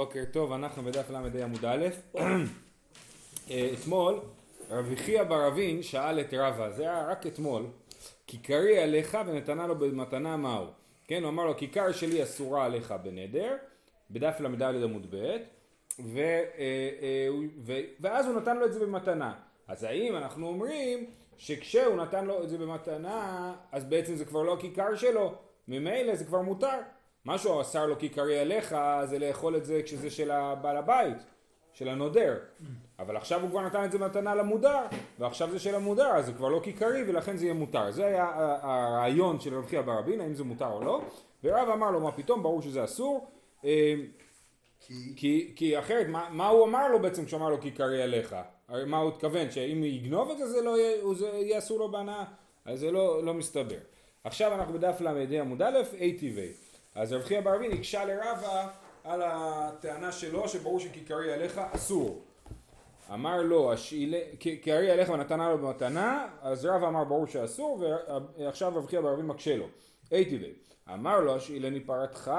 בוקר טוב, אנחנו בדף ל"ה עמוד א', אה, אתמול רבי חייא בר אבין שאל את רבא, זה היה רק אתמול, כיכרי עליך ונתנה לו במתנה מהו, כן, הוא אמר לו כיכר שלי אסורה עליך בנדר, בדף ל"ד עמוד ב', אה, אה, ואז הוא נתן לו את זה במתנה, אז האם אנחנו אומרים שכשהוא נתן לו את זה במתנה, אז בעצם זה כבר לא הכיכר שלו, ממילא זה כבר מותר מה שהוא אסר לו כיכרי עליך זה לאכול את זה כשזה של הבעל הבית, של הנודר. אבל עכשיו הוא כבר נתן את זה מתנה למודר, ועכשיו זה של המודר, אז זה כבר לא כיכרי ולכן זה יהיה מותר. זה היה הרעיון של רב חייא בר רבין, האם זה מותר או לא. ורב אמר לו, מה פתאום, ברור שזה אסור. אה, כי, כי, כי אחרת, מה, מה הוא אמר לו בעצם כשאמר לו כיכרי עליך? הרי מה הוא התכוון, שאם הוא יגנוב את זה, זה לא יהיה, זה יהיה אסור לו בהנאה? אז זה לא, לא מסתבר. עכשיו אנחנו בדף ל"ה עמוד א', A טבעי. אז רב חייא בר אבין הקשה לרבה על הטענה שלו שברור שכיכרי עליך אסור. אמר לו, כיכרי עליך ונתנה לו במתנה, אז רב אמר ברור שאסור, ועכשיו רב חייא בר אבין מקשה לו. הייתי אמר לו, השאילני פרתך,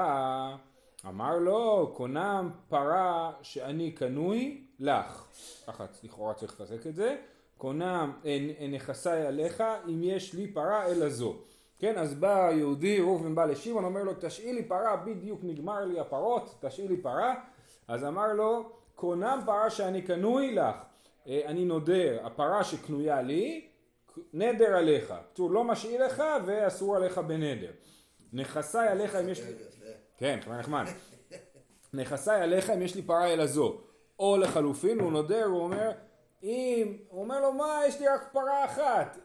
אמר לו, קונם פרה שאני קנוי לך. ככה לכאורה צריך לחזק את זה. קונם נכסי עליך אם יש לי פרה אלא זו. כן, אז בא יהודי, ראובן בא לשמעון, אומר לו, תשאי לי פרה, בדיוק נגמר לי הפרות, תשאי לי פרה. אז אמר לו, קונם פרה שאני קנוי לך, אה, אני נודר, הפרה שקנויה לי, נדר עליך. בקיצור, לא משאיר לך ואסור עליך בנדר. נכסי עליך אם יש לי... כן, כבר נחמד. נכסי עליך אם יש לי פרה אלא זו. או לחלופין, הוא נודר, הוא אומר, אם, הוא אומר לו, מה, יש לי רק פרה אחת.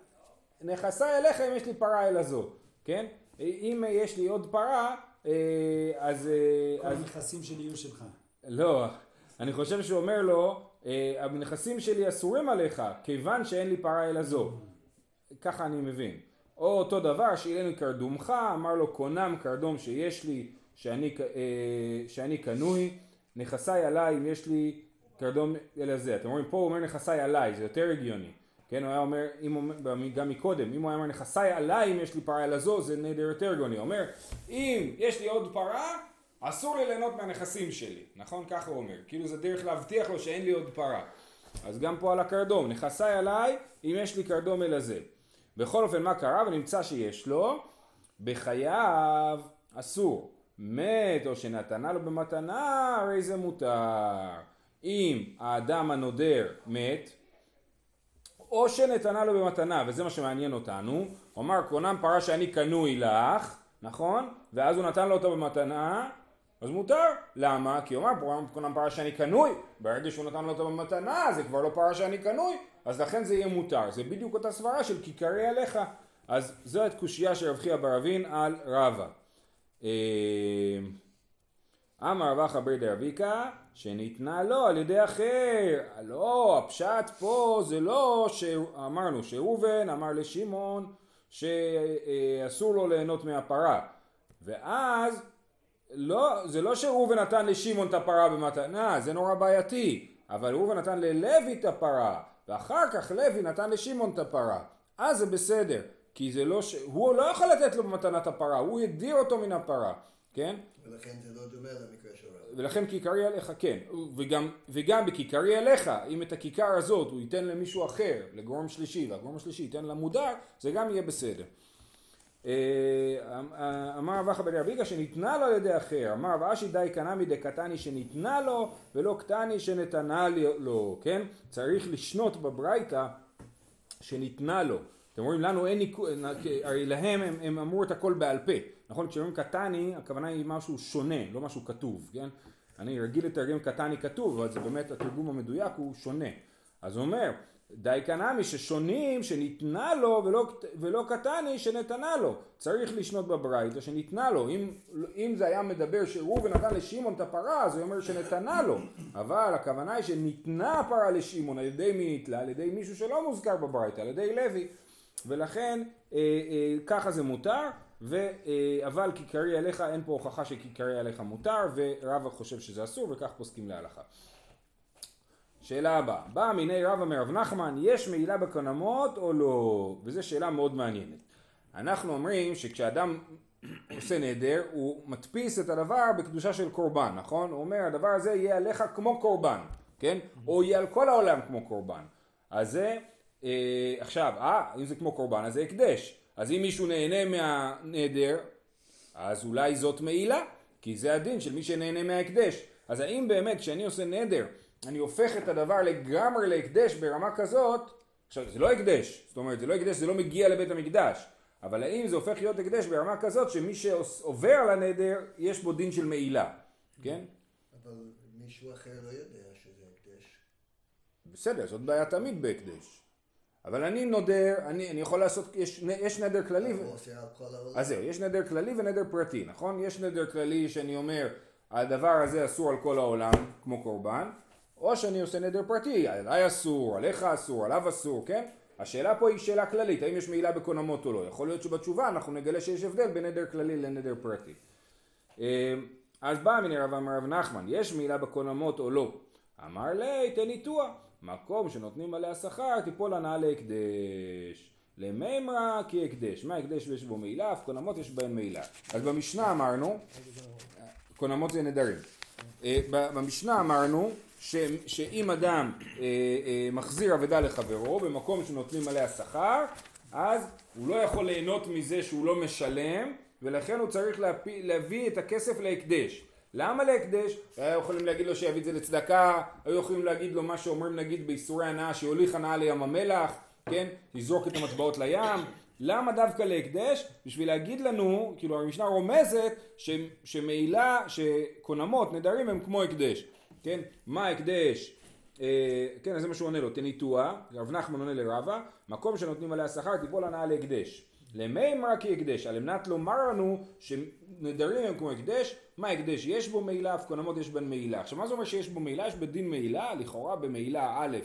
נכסי אליך אם יש לי פרה אלא זו, כן? אם יש לי עוד פרה, אה, אז... אה, כל הנכסים שלי יהיו שלך. לא, אני חושב שהוא אומר לו, אה, הנכסים שלי אסורים עליך, כיוון שאין לי פרה אלא זו. ככה אני מבין. או אותו דבר, שאילני קרדומך, אמר לו קונם קרדום שיש לי, שאני, שאני קנוי, נכסי עליי אם יש לי קרדום אלא זה. אתם רואים, פה הוא אומר נכסי עליי, זה יותר הגיוני. כן, הוא היה אומר, אם, גם מקודם, אם הוא היה אומר נכסי עליי אם יש לי פרה אלא זו, זה נדר יותר גוני. הוא אומר, אם יש לי עוד פרה, אסור לי ליהנות מהנכסים שלי. נכון? ככה הוא אומר. כאילו זה דרך להבטיח לו שאין לי עוד פרה. אז גם פה על הקרדום, נכסי עליי אם יש לי קרדום אלא זה. בכל אופן מה קרה? ונמצא שיש לו, בחייו אסור. מת או שנתנה לו במתנה, הרי זה מותר. אם האדם הנודר מת, או שנתנה לו במתנה, וזה מה שמעניין אותנו, הוא אמר קונם פרה שאני קנוי לך, נכון? ואז הוא נתן לו אותה במתנה, אז מותר. למה? כי הוא אמר קונם פרה שאני קנוי, ברגע שהוא נתן לו אותה במתנה זה כבר לא פרה שאני קנוי, אז לכן זה יהיה מותר. זה בדיוק אותה סברה של כיכרי עליך. אז זו הקושייה של רב חייא בר אבין על רבא. אמר רבא חבר דרביקה שניתנה לו על ידי אחר. לא, הפשט פה זה לא שאמרנו שראובן אמר לשמעון שאסור לו ליהנות מהפרה. ואז לא, זה לא שראובן נתן לשמעון את הפרה במתנה, זה נורא בעייתי. אבל ראובן נתן ללוי את הפרה, ואחר כך לוי נתן לשמעון את הפרה. אז זה בסדר, כי זה לא ש... הוא לא יכול לתת לו במתנת הפרה, הוא הדיר אותו מן הפרה. כן? ולכן זה לא דומה למקרה של רב. ולכן כיכרי עליך, כן. וגם, וגם בכיכרי עליך, אם את הכיכר הזאת הוא ייתן למישהו אחר, לגורם שלישי, והגורם השלישי ייתן למודר, זה גם יהיה בסדר. אה, אמר רב אחא בן רביגה שניתנה לו על ידי אחר, אמר רב אשי די קנמי דקתני שניתנה לו ולא קטני שנתנה לו, כן? צריך לשנות בברייתא שניתנה לו. אתם רואים לנו אין ניקוד, הרי להם הם, הם אמרו את הכל בעל פה. נכון? כשאומרים קטני, הכוונה היא משהו שונה, לא משהו כתוב, כן? אני רגיל לתרגם קטני כתוב, אבל זה באמת התרגום המדויק הוא שונה. אז הוא אומר, די קנמי ששונים שניתנה לו ולא, ולא קטני שנתנה לו. צריך לשנות בברייתא שניתנה לו. אם, אם זה היה מדבר שראובן נתן לשמעון את הפרה, אז הוא אומר שנתנה לו. אבל הכוונה היא שניתנה הפרה לשמעון על ידי מי נתלה? על ידי מישהו שלא מוזכר בברייתא, על ידי לוי. ולכן אה, אה, ככה זה מותר. ו, אה, אבל כיכרי עליך אין פה הוכחה שכיכרי עליך מותר ורבא חושב שזה אסור וכך פוסקים להלכה. שאלה הבאה, באה מיני רבא מרב נחמן, יש מעילה בקנמות או לא? וזו שאלה מאוד מעניינת. אנחנו אומרים שכשאדם עושה נדר, הוא מדפיס את הדבר בקדושה של קורבן, נכון? הוא אומר הדבר הזה יהיה עליך כמו קורבן, כן? או יהיה על כל העולם כמו קורבן. אז זה, אה, עכשיו, אה, אם זה כמו קורבן אז זה הקדש. אז אם מישהו נהנה מהנדר, אז אולי זאת מעילה, כי זה הדין של מי שנהנה מההקדש. אז האם באמת כשאני עושה נדר, אני הופך את הדבר לגמרי להקדש ברמה כזאת, עכשיו זה לא הקדש, זאת אומרת זה לא הקדש, זה לא מגיע לבית המקדש, אבל האם זה הופך להיות הקדש ברמה כזאת שמי שעובר על הנדר יש בו דין של מעילה, כן? אבל מישהו אחר לא יודע שזה הקדש. בסדר, זאת בעיה תמיד בהקדש. אבל אני נודר, אני, אני יכול לעשות, יש, יש נדר כללי, העולם. אז זהו, יש נדר כללי ונדר פרטי, נכון? יש נדר כללי שאני אומר, הדבר הזה אסור על כל העולם, כמו קורבן, או שאני עושה נדר פרטי, עליי אסור, עליך אסור, עליו אסור, כן? השאלה פה היא שאלה כללית, האם יש מעילה בקונמות או לא. יכול להיות שבתשובה אנחנו נגלה שיש הבדל בין נדר כללי לנדר פרטי. אה, אז בא מן רב אמר רב נחמן, יש מעילה בקונמות או לא? אמר לי, תן איתוע. מקום שנותנים עליה שכר, תיפול הנאה להקדש. למימרא כי הקדש. מה הקדש ויש בו מעילה? אף קונמות יש בהן מעילה. אז במשנה אמרנו, קונמות זה נדרים. אה, במשנה אמרנו ש, שאם אדם אה, אה, מחזיר אבדה לחברו במקום שנותנים עליה שכר, אז הוא לא יכול ליהנות מזה שהוא לא משלם, ולכן הוא צריך להביא את הכסף להקדש. למה להקדש? היו יכולים להגיד לו שיביא את זה לצדקה, היו יכולים להגיד לו מה שאומרים נגיד באיסורי הנאה, שיוליך הנאה לים המלח, כן? לזרוק את המטבעות לים. למה דווקא להקדש? בשביל להגיד לנו, כאילו המשנה רומזת ש, שמעילה, שקונמות, נדרים הם כמו הקדש. כן? מה הקדש? אה, כן, אז זה מה שהוא עונה לו, תניתוע, רב נחמן עונה לרבה, מקום שנותנים עליה שכר תיפול הנאה להקדש. למימרא כי הקדש, על מנת לומר לנו שנדרים הם כמו הקדש, מה הקדש? יש בו מעילה, אף קונמות יש בהן מעילה. עכשיו מה זה אומר שיש בו מעילה? יש בדין מעילה, לכאורה במעילה א',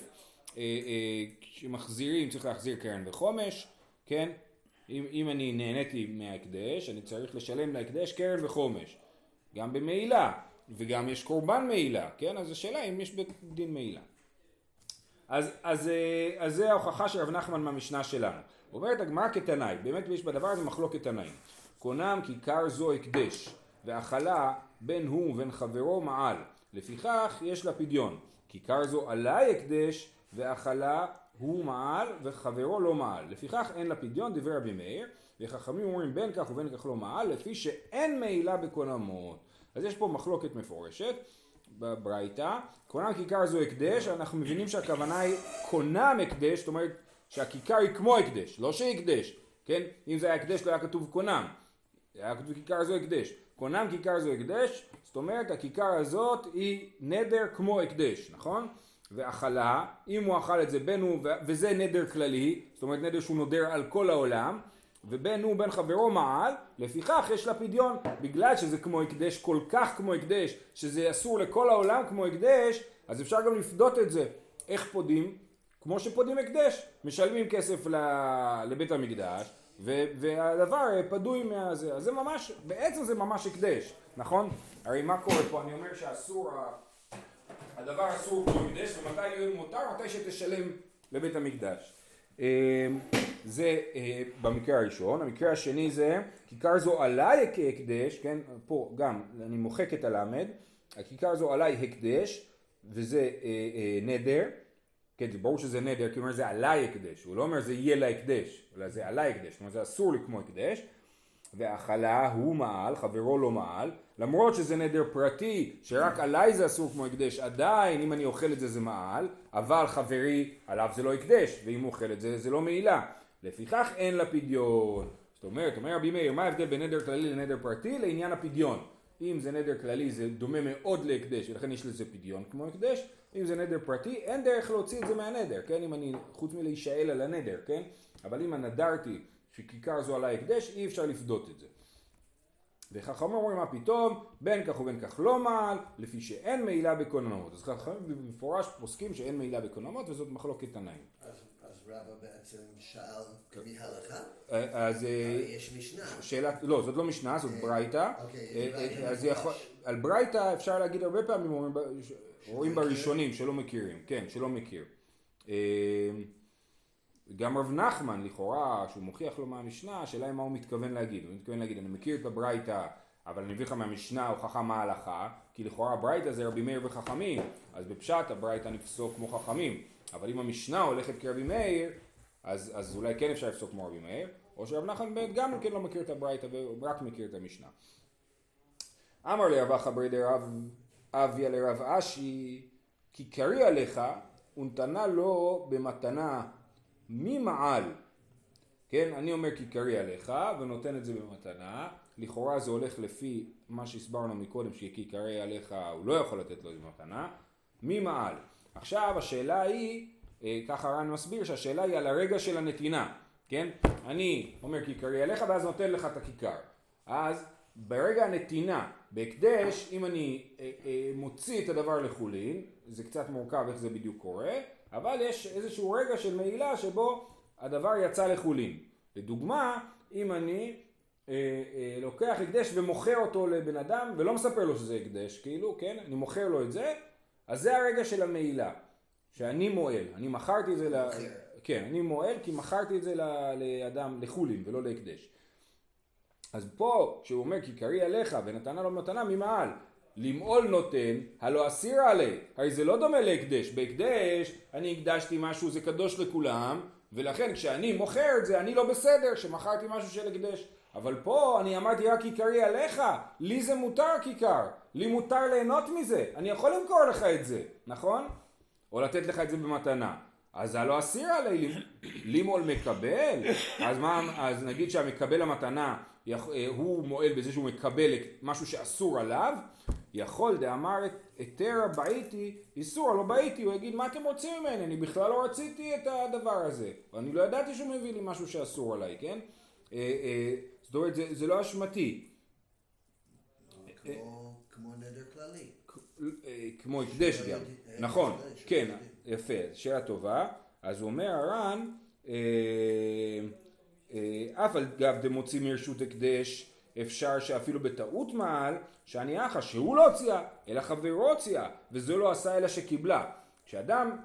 אה, אה, כשמחזירים צריך להחזיר קרן וחומש, כן? אם, אם אני נהניתי מההקדש, אני צריך לשלם להקדש קרן וחומש. גם במעילה, וגם יש קורבן מעילה, כן? אז השאלה אם יש דין מעילה. אז, אז, אה, אז זה ההוכחה של רב נחמן מהמשנה שלנו. אומרת הגמרא כתנאי, באמת יש בדבר הזה מחלוקת תנאים. קונם כיכר זו הקדש, ואכלה בין הוא ובין חברו מעל. לפיכך יש לה פדיון. כיכר זו עלי הקדש, ואכלה הוא מעל וחברו לא מעל. לפיכך אין לה פדיון, דברי רבי מאיר, וחכמים אומרים בין כך ובין כך לא מעל, לפי שאין מעילה בקונמות. אז יש פה מחלוקת מפורשת בברייתא, קונם כיכר זו הקדש, אנחנו מבינים שהכוונה היא קונם הקדש, זאת אומרת שהכיכר היא כמו הקדש, לא שהיא הקדש, כן? אם זה היה הקדש לא היה כתוב קונם, היה כתוב כיכר זו הקדש. קונם כיכר זו הקדש, זאת אומרת הכיכר הזאת היא נדר כמו הקדש, נכון? ואכלה, אם הוא אכל את זה בין הוא, וזה נדר כללי, זאת אומרת נדר שהוא נודר על כל העולם, ובין הוא בין חברו מעל, לפיכך יש לה פדיון, בגלל שזה כמו הקדש, כל כך כמו הקדש, שזה אסור לכל העולם כמו הקדש, אז אפשר גם לפדות את זה. איך פודים? כמו שפודים הקדש, משלמים כסף לבית המקדש, והדבר פדוי מהזה, אז זה ממש, בעצם זה ממש הקדש, נכון? הרי מה קורה פה? אני אומר שאסור, הדבר אסור כמו הקדש, ומתי יהיה מותר? מתי שתשלם לבית המקדש. אמ, זה אה, במקרה הראשון, המקרה השני זה כיכר זו עליי כהקדש, כן, פה גם אני מוחק את הלמד, הכיכר זו עליי הקדש וזה אה, אה, נדר, כן, זה ברור שזה נדר, כי הוא אומר זה עליי הקדש, הוא לא אומר זה יהיה להקדש, אלא זה עליי הקדש, אומרת זה אסור לי כמו הקדש, והאכלה הוא מעל, חברו לא מעל, למרות שזה נדר פרטי, שרק עליי זה אסור כמו הקדש, עדיין אם אני אוכל את זה זה מעל, אבל חברי עליו זה לא הקדש, ואם הוא אוכל את זה זה לא מעילה. לפיכך אין לה פדיון. זאת אומרת, אומר רבי מאיר, מה ההבדל בין נדר כללי לנדר פרטי? לעניין הפדיון. אם זה נדר כללי זה דומה מאוד להקדש ולכן יש לזה פדיון כמו הקדש, אם זה נדר פרטי אין דרך להוציא את זה מהנדר, כן? אם אני, חוץ מלהישאל על הנדר, כן? אבל אם הנדרתי שכיכר זו עלי הקדש אי אפשר לפדות את זה. וחכמים אומרים מה פתאום, בין כך ובין כך לא מעל, לפי שאין מעילה בקונמות. אז חכמים במפורש פוסקים שאין מעילה בקונמות וזאת מחלוקת תנאים. אז אז רבא בעצם שאל כמי הלכה? אז הרי יש משנה. שאלה, לא, זאת לא משנה, זאת ברייתא. אוקיי, אה, ברייתא אה, אז יכול. על ברייתא אפשר להגיד הרבה פעמים, רואים? בראשונים שלא מכירים, כן, שלא מכיר. אה, גם רב נחמן לכאורה, שהוא מוכיח לו מהמשנה, השאלה היא מה הוא מתכוון להגיד. הוא מתכוון להגיד, אני מכיר את הברייתא, אבל אני מביא לך מהמשנה הוכחה מה ההלכה, כי לכאורה הברייתא זה רבי מאיר וחכמים, אז בפשט הברייתא נפסוק כמו חכמים. אבל אם המשנה הולכת כרבי מאיר, אז, אז אולי כן אפשר לפסוק כמו רבי מאיר, או שרב נחמן באמת גם כן לא מכיר את הברייתא ורק מכיר את המשנה. אמר לרב אחא ברי דרב אביה לרב אשי, כי קרי עליך ונתנה לו במתנה ממעל. כן, אני אומר כי קרי עליך ונותן את זה במתנה, לכאורה זה הולך לפי מה שהסברנו מקודם שכי קרי עליך הוא לא יכול לתת לו במתנה, ממעל. עכשיו השאלה היא, ככה רן מסביר שהשאלה היא על הרגע של הנתינה, כן? אני אומר כיכרי עליך ואז נותן לך את הכיכר. אז ברגע הנתינה, בהקדש, אם אני אה, אה, מוציא את הדבר לחולין, זה קצת מורכב איך זה בדיוק קורה, אבל יש איזשהו רגע של מעילה שבו הדבר יצא לחולין. לדוגמה, אם אני אה, אה, לוקח הקדש ומוכר אותו לבן אדם ולא מספר לו שזה הקדש, כאילו, כן? אני מוכר לו את זה, אז זה הרגע של המעילה. שאני מועל, אני מכרתי את זה, ל... כן, אני מועל כי מכרתי את זה לאדם, לחולין ולא להקדש. אז פה, כשהוא אומר כי קרי עליך ונתנה לו מתנה ממעל, למעול נותן, הלא אסיר עלי, הרי זה לא דומה להקדש, בהקדש אני הקדשתי משהו, זה קדוש לכולם, ולכן כשאני מוכר את זה אני לא בסדר שמכרתי משהו של הקדש. אבל פה אני אמרתי רק כיכרי עליך, לי זה מותר כיכר, לי מותר ליהנות מזה, אני יכול למכור לך את זה, נכון? או לתת לך את זה במתנה. אז הלא אסיר עלי לימול מקבל, אז, מה, אז נגיד שהמקבל המתנה אה, הוא מועל בזה שהוא מקבל משהו שאסור עליו, יכול דאמר היתר הבעיתי, איסור הלא בעיתי, הוא יגיד מה אתם רוצים ממני, אני בכלל לא רציתי את הדבר הזה, ואני לא ידעתי שהוא מביא לי משהו שאסור עליי, כן? אה, אה, זאת אומרת זה, זה לא אשמתי. כמו נדר כללי. כמו הקדש גם, נכון, כן, יפה, שאלה טובה. אז אומר הר"ן, אה, אה, אף על גב דמוציא מרשות הקדש אפשר שאפילו בטעות מעל שאני אחא שהוא לא הוציאה אלא חברו הוציאה וזה לא עשה אלא שקיבלה. כשאדם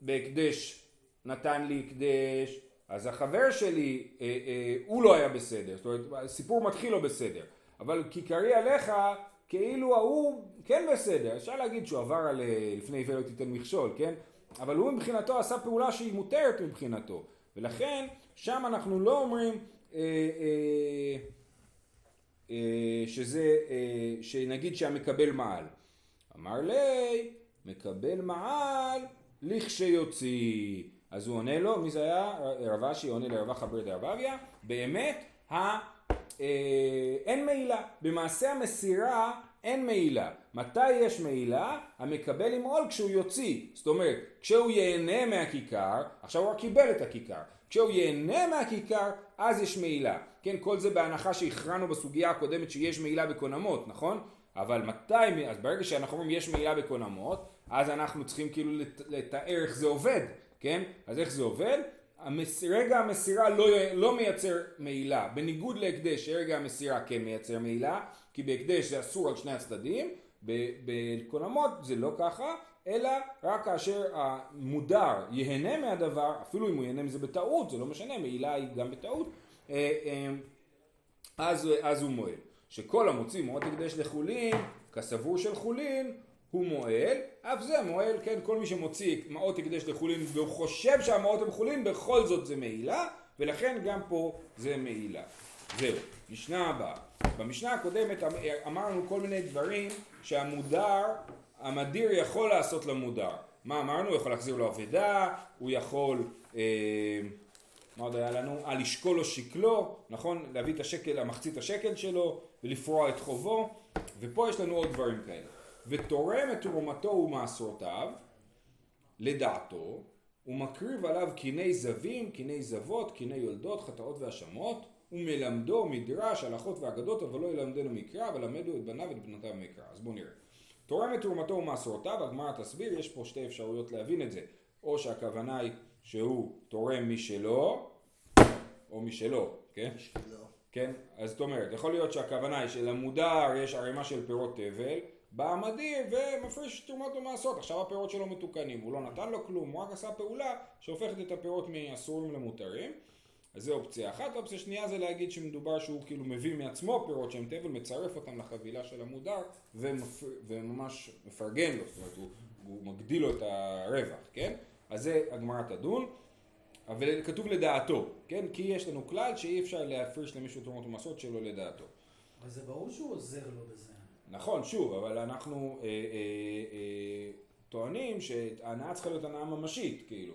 בהקדש נתן לי הקדש אז החבר שלי אה, אה, הוא לא היה בסדר. זאת אומרת הסיפור מתחיל לא בסדר. אבל כיכרי עליך כאילו ההוא כן בסדר אפשר להגיד שהוא עבר על אה, לפני עיוור לא תיתן מכשול כן אבל הוא מבחינתו עשה פעולה שהיא מותרת מבחינתו, ולכן שם אנחנו לא אומרים אה, אה, אה, שזה, אה, שנגיד שהמקבל מעל. אמר לי, מקבל מעל לכשיוציא. אז הוא עונה לו, מי זה היה? רב אשי עונה לרבה חבר דרבביה, באמת ה... אה, אין מעילה. במעשה המסירה אין מעילה. מתי יש מעילה? המקבל עם כשהוא יוציא. זאת אומרת, כשהוא ייהנה מהכיכר, עכשיו הוא רק קיבל את הכיכר. כשהוא ייהנה מהכיכר, אז יש מעילה. כן, כל זה בהנחה שהכרענו בסוגיה הקודמת שיש מעילה בקונמות, נכון? אבל מתי, אז ברגע שאנחנו אומרים יש מעילה בקונמות, אז אנחנו צריכים כאילו לתאר איך זה עובד, כן? אז איך זה עובד? המס... רגע המסירה לא, לא מייצר מעילה, בניגוד להקדש שרגע המסירה כן מייצר מעילה, כי בהקדש זה אסור על שני הצדדים, בקונמות זה לא ככה, אלא רק כאשר המודר ייהנה מהדבר, אפילו אם הוא ייהנה מזה בטעות, זה לא משנה, מעילה היא גם בטעות, אה, אה, אז, אז הוא מועל. שכל המוציא מועד הקדש לחולין, כסבור של חולין, הוא מועל, אף זה מועל, כן, כל מי שמוציא מעות הקדש לחולין והוא חושב שהמעות הם חולין, בכל זאת זה מעילה, ולכן גם פה זה מעילה. זהו, משנה הבאה. במשנה הקודמת אמ- אמרנו כל מיני דברים שהמודר, המדיר יכול לעשות למודר. מה אמרנו? הוא יכול להחזיר לו אבדה, הוא יכול, אה, מה עוד היה לנו? אה, לשקול לו שקלו, נכון? להביא את השקל, המחצית השקל שלו, ולפרוע את חובו, ופה יש לנו עוד דברים כאלה. ותורם את תרומתו ומעשרותיו, לדעתו, ומקריב עליו קיני זבים, קיני זבות, קיני יולדות, חטאות והאשמות, ומלמדו מדרש, הלכות ואגדות, אבל לא ילמדנו מקרא, ולמדו את בניו ואת בנותיו מקרא. אז בואו נראה. תורם את תרומתו ומעשרותיו, הגמרא תסביר, יש פה שתי אפשרויות להבין את זה. או שהכוונה היא שהוא תורם משלו, או משלו, כן? משלו. כן? אז זאת אומרת, יכול להיות שהכוונה היא שלמודר יש ערימה של פירות תבל, בא המדיר ומפריש תרומת ומעשרות, עכשיו הפירות שלו מתוקנים, הוא לא נתן לו כלום, הוא רק עשה פעולה שהופכת את הפירות מאסורים למותרים. אז זה אופציה אחת, אופציה שנייה זה להגיד שמדובר שהוא כאילו מביא מעצמו פירות שהם תבל, מצרף אותם לחבילה של המודר ומפר, וממש מפרגן לו, זאת אומרת הוא, הוא מגדיל לו את הרווח, כן? אז זה הגמרא תדון, אבל כתוב לדעתו, כן? כי יש לנו כלל שאי אפשר להפריש למישהו תרומות ומסעות שלא לדעתו. אבל זה ברור שהוא עוזר לו בזה. נכון, שוב, אבל אנחנו אה, אה, אה, טוענים שההנאה צריכה להיות הנאה ממשית, כאילו.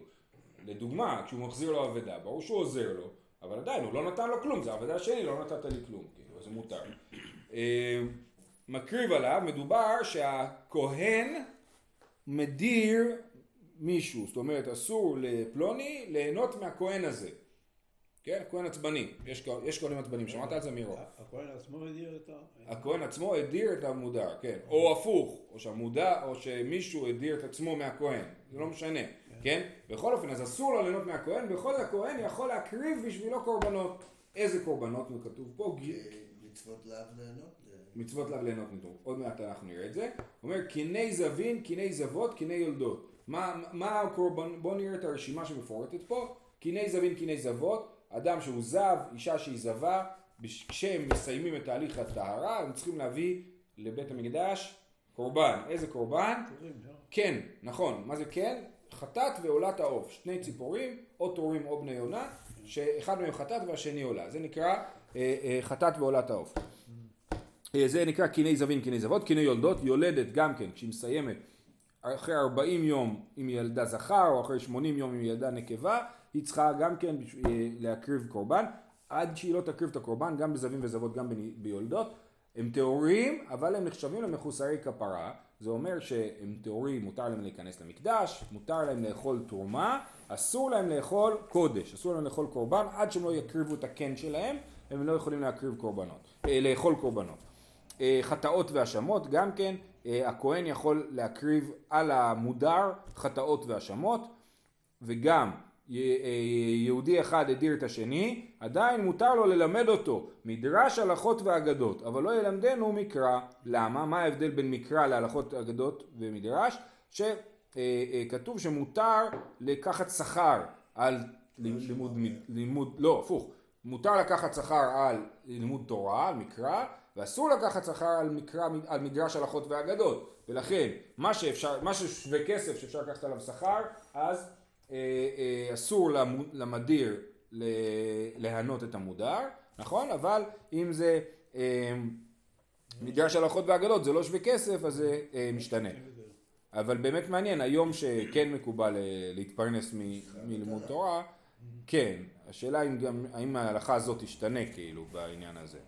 לדוגמה, כשהוא מחזיר לו אבדה, ברור שהוא עוזר לו, אבל עדיין הוא לא נתן לו כלום, זה אבדה שלי, לא נתת לי כלום, כאילו, זה מותר. אה, מקריב עליו, מדובר שהכהן מדיר מישהו, זאת אומרת אסור לפלוני ליהנות מהכהן הזה. כן, כהן עצבני, יש, יש כהנים עצבנים, שמעת על זה מירו? הכהן עצמו הדיר את ה... הכהן עצמו הדיר את המודר, כן, או הפוך, או שהמודע, או שמישהו הדיר את עצמו מהכהן, זה לא משנה, כן? בכל אופן, אז אסור לו ליהנות מהכהן, בכל זאת הכהן יכול להקריב בשבילו קורבנות. איזה קורבנות הוא כתוב פה? מצוות לאו ליהנות. מצוות לאו ליהנות מתור. עוד מעט אנחנו נראה את זה. הוא אומר קיני זבין, קיני זבות, קיני יולדות. מה, מה הקורבן, בואו נראה את הרשימה שמפורטת פה. קיני זבין, קיני זבות, אדם שהוא זב, אישה שהיא זבה, כשהם מסיימים את תהליך הטהרה, הם צריכים להביא לבית המקדש קורבן. איזה קורבן? לא? כן, נכון. מה זה כן? חטאת ועולת העוף. שני ציפורים, או תורים או בני יונה, שאחד מהם חטאת והשני עולה. זה נקרא אה, אה, חטאת ועולת העוף. אה, זה נקרא קיני זבין, קיני זבות, קיני יולדות, יולדת גם כן, כשהיא מסיימת אחרי 40 יום אם ילדה זכר, או אחרי 80 יום אם ילדה נקבה, היא צריכה גם כן אה, להקריב קורבן, עד שהיא לא תקריב את הקורבן, גם בזבים וזבות, גם ביולדות. הם טהורים, אבל הם נחשבים למחוסרי כפרה, זה אומר שהם טהורים, מותר להם להיכנס למקדש, מותר להם לאכול תרומה, אסור להם לאכול קודש, אסור להם לאכול קורבן, עד שהם לא יקריבו את הקן שלהם, הם לא יכולים להקריב קורבנות, אה, לאכול קורבנות. אה, חטאות והאשמות, גם כן, הכהן יכול להקריב על המודר חטאות והאשמות, וגם יהודי אחד הדיר את השני, עדיין מותר לו ללמד אותו מדרש הלכות ואגדות, אבל לא ילמדנו מקרא. למה? מה ההבדל בין מקרא להלכות אגדות ומדרש? שכתוב שמותר לקחת שכר על לימוד, לימוד, לא, הפוך, מותר לקחת שכר על לימוד תורה, על מקרא, ואסור לקחת שכר על, מקרא, על מדרש הלכות ואגדות. ולכן, מה שאפשר, מה ששווה כסף שאפשר לקחת עליו שכר, אז אה, אה, אסור למו- למדיר ל- להנות את המודר, נכון? אבל אם זה אה, מדרש הלכות ואגדות, זה לא שווה כסף, אז זה אה, משתנה. אבל באמת מעניין, היום שכן מקובל אה, להתפרנס מלימוד תורה, כן, השאלה אם גם, האם ההלכה הזאת תשתנה כאילו בעניין הזה.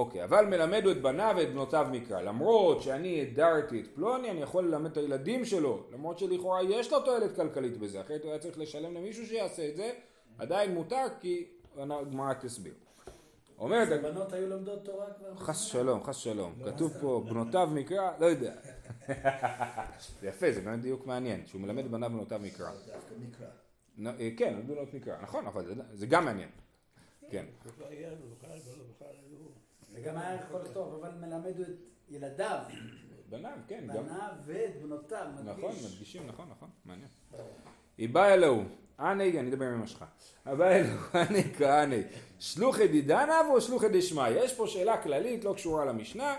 אוקיי, אבל מלמד הוא את בניו ואת בנותיו מקרא. למרות שאני הדרתי את פלוני, אני יכול ללמד את הילדים שלו. למרות שלכאורה יש לו תועלת כלכלית בזה, אחרת הוא היה צריך לשלם למישהו שיעשה את זה, עדיין מותר כי הגמרא תסביר. אומרת, הבנות היו לומדות תורה כבר? חס שלום, חס שלום. כתוב פה בנותיו מקרא, לא יודע. זה יפה, זה באמת דיוק מעניין, שהוא מלמד בניו ובנותיו מקרא. נ- אה, כן, בנות מקרא, נכון, אבל זה גם מעניין. כן. היו... וגם היה יכול לכתוב, אבל מלמד הוא את ילדיו, בניו, כן, גם. בניו ואת בנותיו, נכון, מדגיש. מדגישים, נכון, נכון, מעניין. איבא אלוהו, אני, אני אדבר עם אמא שלך. איבא אלוהו, אני כהני. שלוחי דידנב או שלוחי דשמיא? יש פה שאלה כללית, לא קשורה למשנה.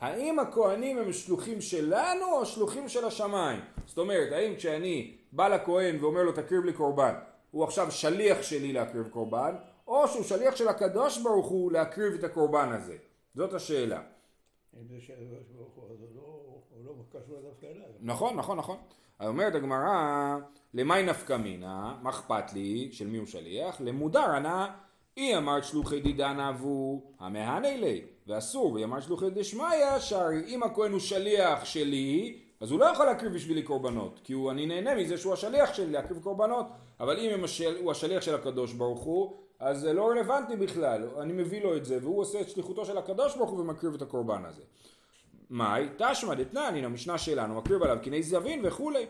האם הכהנים הם שלוחים שלנו או שלוחים של השמיים? זאת אומרת, האם כשאני בא לכהן ואומר לו תקריב לי קורבן, הוא עכשיו שליח שלי להקריב קורבן, או שהוא שליח של הקדוש ברוך הוא להקריב את הקורבן הזה? זאת השאלה. לא- לא. נכון, נכון, נכון. אומרת הגמרא, למאי נפקא מינה, מה אכפת לי, של מי הוא שליח? למודר ענה, היא אמרת שלוחי דידן אבו, המהנה לי, ואסור, והיא אמרת שלוחי דשמיא, שהרי אם הכהן הוא שליח שלי, אז הוא לא יכול להקריב בשבילי קורבנות, כי הוא, אני נהנה מזה שהוא השליח שלי להקריב קורבנות, אבל אם השל, הוא השליח של הקדוש ברוך הוא, אז זה לא רלוונטי בכלל, אני מביא לו את זה, והוא עושה את שליחותו של הקדוש ברוך הוא ומקריב את הקורבן הזה. מאי? תשמע דתנן, הנה המשנה שלנו, מקריב עליו קיני זבין וכולי.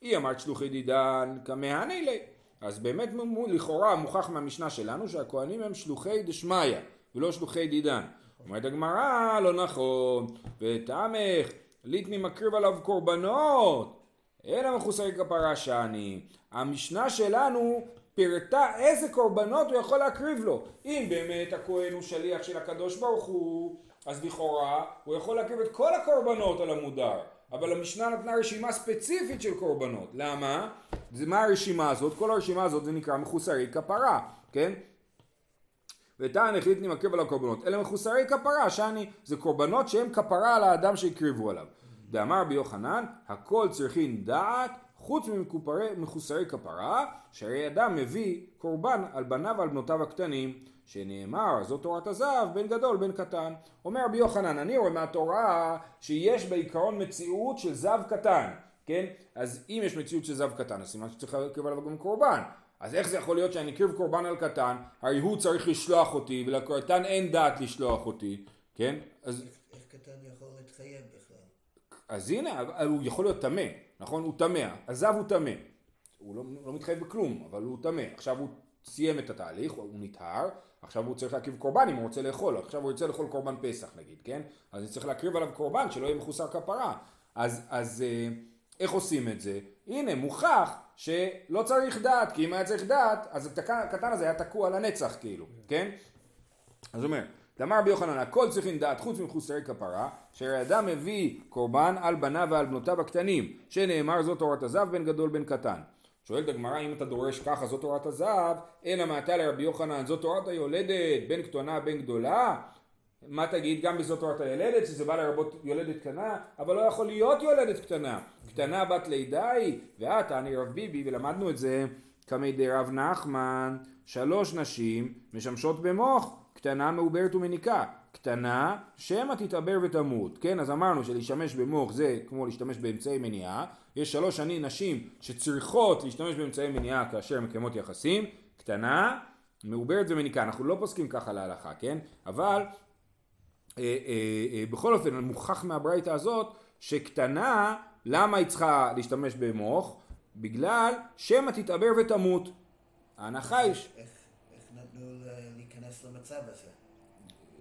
היא אמרת שלוחי דידן כמהני לי. אז באמת לכאורה מוכח מהמשנה שלנו שהכהנים הם שלוחי דשמיא ולא שלוחי דידן. אומרת הגמרא, לא נכון, ותמך, ליטני מקריב עליו קורבנות, אלא מחוסרי כפרה שאני. המשנה שלנו פירטה איזה קורבנות הוא יכול להקריב לו. אם באמת הכהן הוא שליח של הקדוש ברוך הוא, אז לכאורה הוא יכול להקריב את כל הקורבנות על המודר. אבל המשנה נתנה רשימה ספציפית של קורבנות. למה? זה מה הרשימה הזאת? כל הרשימה הזאת זה נקרא מחוסרי כפרה, כן? וטען החליט נמקרב על הקורבנות. אלה מחוסרי כפרה, שאני, זה קורבנות שהם כפרה על האדם שהקריבו עליו. ואמר רבי יוחנן, הכל צריכים דעת חוץ ממחוסרי כפרה, שהרי אדם מביא קורבן על בניו ועל בנותיו הקטנים, שנאמר, זאת תורת הזהב, בין גדול בין קטן. אומר רבי יוחנן, אני רואה מהתורה שיש בעיקרון מציאות של זב קטן, כן? אז אם יש מציאות של זב קטן, אז סימן שצריך להקריב עליו גם קורבן. אז איך זה יכול להיות שאני אקריב קורבן על קטן, הרי הוא צריך לשלוח אותי, ולקטן אין דעת לשלוח אותי, כן? אז, איך קטן יכול להתחייב? אז הנה, הוא יכול להיות טמא, נכון? הוא טמא, הזב הוא טמא. הוא לא, לא מתחייב בכלום, אבל הוא טמא. עכשיו הוא סיים את התהליך, הוא נטהר, עכשיו הוא צריך להקריב קורבן אם הוא רוצה לאכול, עכשיו הוא ירצה לאכול קורבן פסח נגיד, כן? אז אני צריך להקריב עליו קורבן שלא יהיה מחוסר כפרה. אז, אז אה, איך עושים את זה? הנה, מוכח שלא צריך דעת, כי אם היה צריך דעת, אז הקטן הזה היה תקוע לנצח כאילו, כן? אז הוא אומר, דאמר רבי יוחנן, הכל צריכים דעת חוץ מחוסרי כפרה, שהרי אדם מביא קורבן על בניו ועל בנותיו הקטנים, שנאמר זאת תורת הזב בין גדול בין קטן. שואלת הגמרא אם אתה דורש ככה זאת תורת הזהב, אלא מעתה לרבי יוחנן זאת תורת היולדת בין קטנה בין גדולה? מה תגיד גם בזאת תורת הילדת שזה בא לרבות יולדת קטנה אבל לא יכול להיות יולדת קטנה קטנה בת לידה היא ואת אני רב ביבי ולמדנו את זה כמי די רב נחמן שלוש נשים משמשות במוח קטנה מעוברת ומניקה. קטנה שמא תתעבר ותמות. כן אז אמרנו שלהשתמש במוח זה כמו להשתמש באמצעי מניעה. יש שלוש שנים נשים שצריכות להשתמש באמצעי מניעה כאשר מקיימות יחסים. קטנה מעוברת ומניקה. אנחנו לא פוסקים ככה להלכה כן? אבל אה, אה, אה, בכל אופן מוכח מהברייתא הזאת שקטנה למה היא צריכה להשתמש במוח? בגלל שמא תתעבר ותמות. ההנחה היא... איך להיכנס למצב הזה?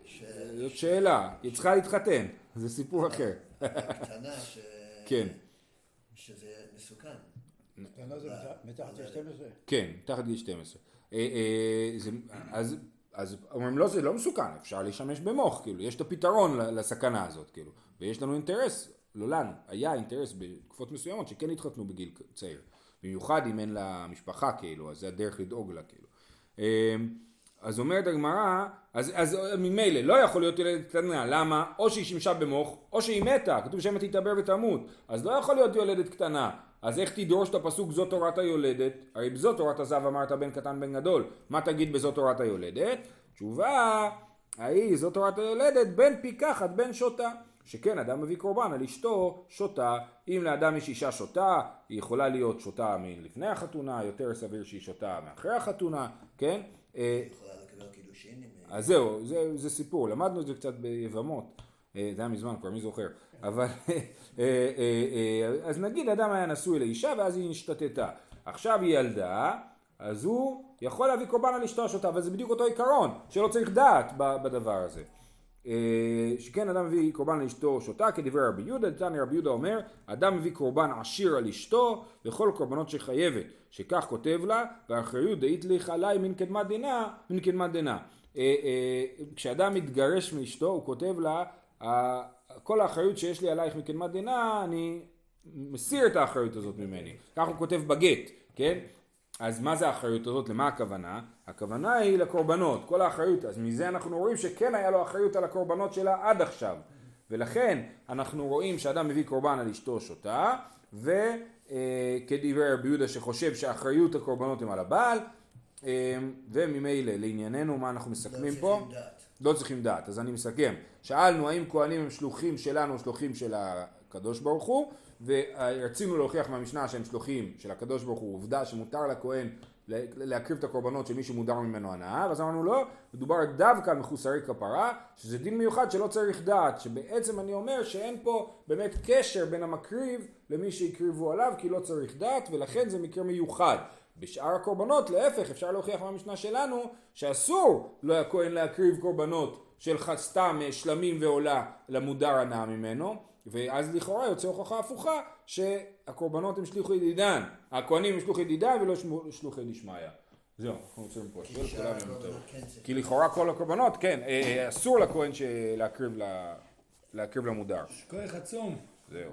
ש- זאת שאלה, היא צריכה להתחתן, זה סיפור אחר. קטנה ש... כן. שזה מסוכן. קטנה זה מתח- מתחת ל-12. כן, מתחת גיל 12. אה, אה, אז אומרים לא זה לא מסוכן, אפשר להשתמש במוח, כאילו, יש את הפתרון לסכנה הזאת, כאילו, ויש לנו אינטרס, לא לנו, היה אינטרס בתקופות מסוימות שכן התחתנו בגיל צעיר, במיוחד אם אין לה משפחה, כאילו, אז זה הדרך לדאוג לה, כאילו. אה, אז אומרת הגמרא, אז, אז ממילא לא יכול להיות יולדת קטנה, למה? או שהיא שימשה במוח, או שהיא מתה, כתוב שמא תתעבר ותמות, אז לא יכול להיות יולדת קטנה, אז איך תדרוש את הפסוק זאת תורת היולדת? הרי בזאת תורת הזב אמרת בן קטן בן גדול, מה תגיד בזאת תורת היולדת? תשובה, ההיא זאת תורת היולדת בן פיקחת בן שוטה. שכן אדם מביא קורבן על אשתו שוטה, אם לאדם יש אישה שוטה, היא יכולה להיות שוטה מלפני החתונה, יותר סביר שהיא שוטה מאחרי החתונה, כן? אה, יכולה קידושין עם... אז זהו, זה, זה סיפור, למדנו את זה קצת ביבמות, אה, זה היה מזמן כבר, מי זוכר, אבל, אה, אה, אה, אז נגיד אדם היה נשוי לאישה ואז היא השתתתה, עכשיו היא ילדה, אז הוא יכול להביא קורבן על אשתו השוטה, אבל זה בדיוק אותו עיקרון, שלא צריך דעת בדבר הזה. שכן אדם מביא קורבן לאשתו שוטה כדברי רבי יהודה, דתני רבי יהודה אומר אדם מביא קורבן עשיר על אשתו וכל קורבנות שחייבת שכך כותב לה והאחריות דאית לך עליי מן קדמת דינה מן קדמת דינה אה, אה, כשאדם מתגרש מאשתו הוא כותב לה "ה- כל האחריות שיש לי עלייך מקדמת דינה אני מסיר את האחריות הזאת ממני כך הוא כותב בגט כן אז מה זה האחריות הזאת? למה הכוונה? הכוונה היא לקורבנות, כל האחריות. אז מזה אנחנו רואים שכן היה לו אחריות על הקורבנות שלה עד עכשיו. ולכן אנחנו רואים שאדם מביא קורבן על אשתו שותה, וכדברי רבי יהודה שחושב שאחריות הקורבנות הם על הבעל, אה, וממילא לענייננו מה אנחנו מסכמים לא פה? לא צריכים דעת, אז אני מסכם. שאלנו האם כהנים הם שלוחים שלנו או שלוחים של הקדוש ברוך הוא, ורצינו להוכיח מהמשנה שהם שלוחים של הקדוש ברוך הוא, עובדה שמותר לכהן להקריב את הקורבנות מי שמודר ממנו הנאה, ואז אמרנו לא, מדובר דווקא על מחוסרי כפרה, שזה דין מיוחד שלא צריך דעת, שבעצם אני אומר שאין פה באמת קשר בין המקריב למי שהקריבו עליו, כי לא צריך דעת, ולכן זה מקרה מיוחד. בשאר הקורבנות להפך אפשר להוכיח מהמשנה שלנו שאסור לא הכהן להקריב קורבנות של סתם אה, שלמים ועולה למודר הנאה ממנו ואז לכאורה יוצא הוכחה הפוכה שהקורבנות הם שלוחי ידידן הכהנים הם שלוחי ידידן ולא שלוחי דשמיא זהו, אנחנו רוצים פה, כי שאר לכולם יום טוב. הקורבנות כן. כי לכאורה כל הקורבנות, כן, אה, אה, אסור לכהן להקריב למודר. כוח עצום. זהו.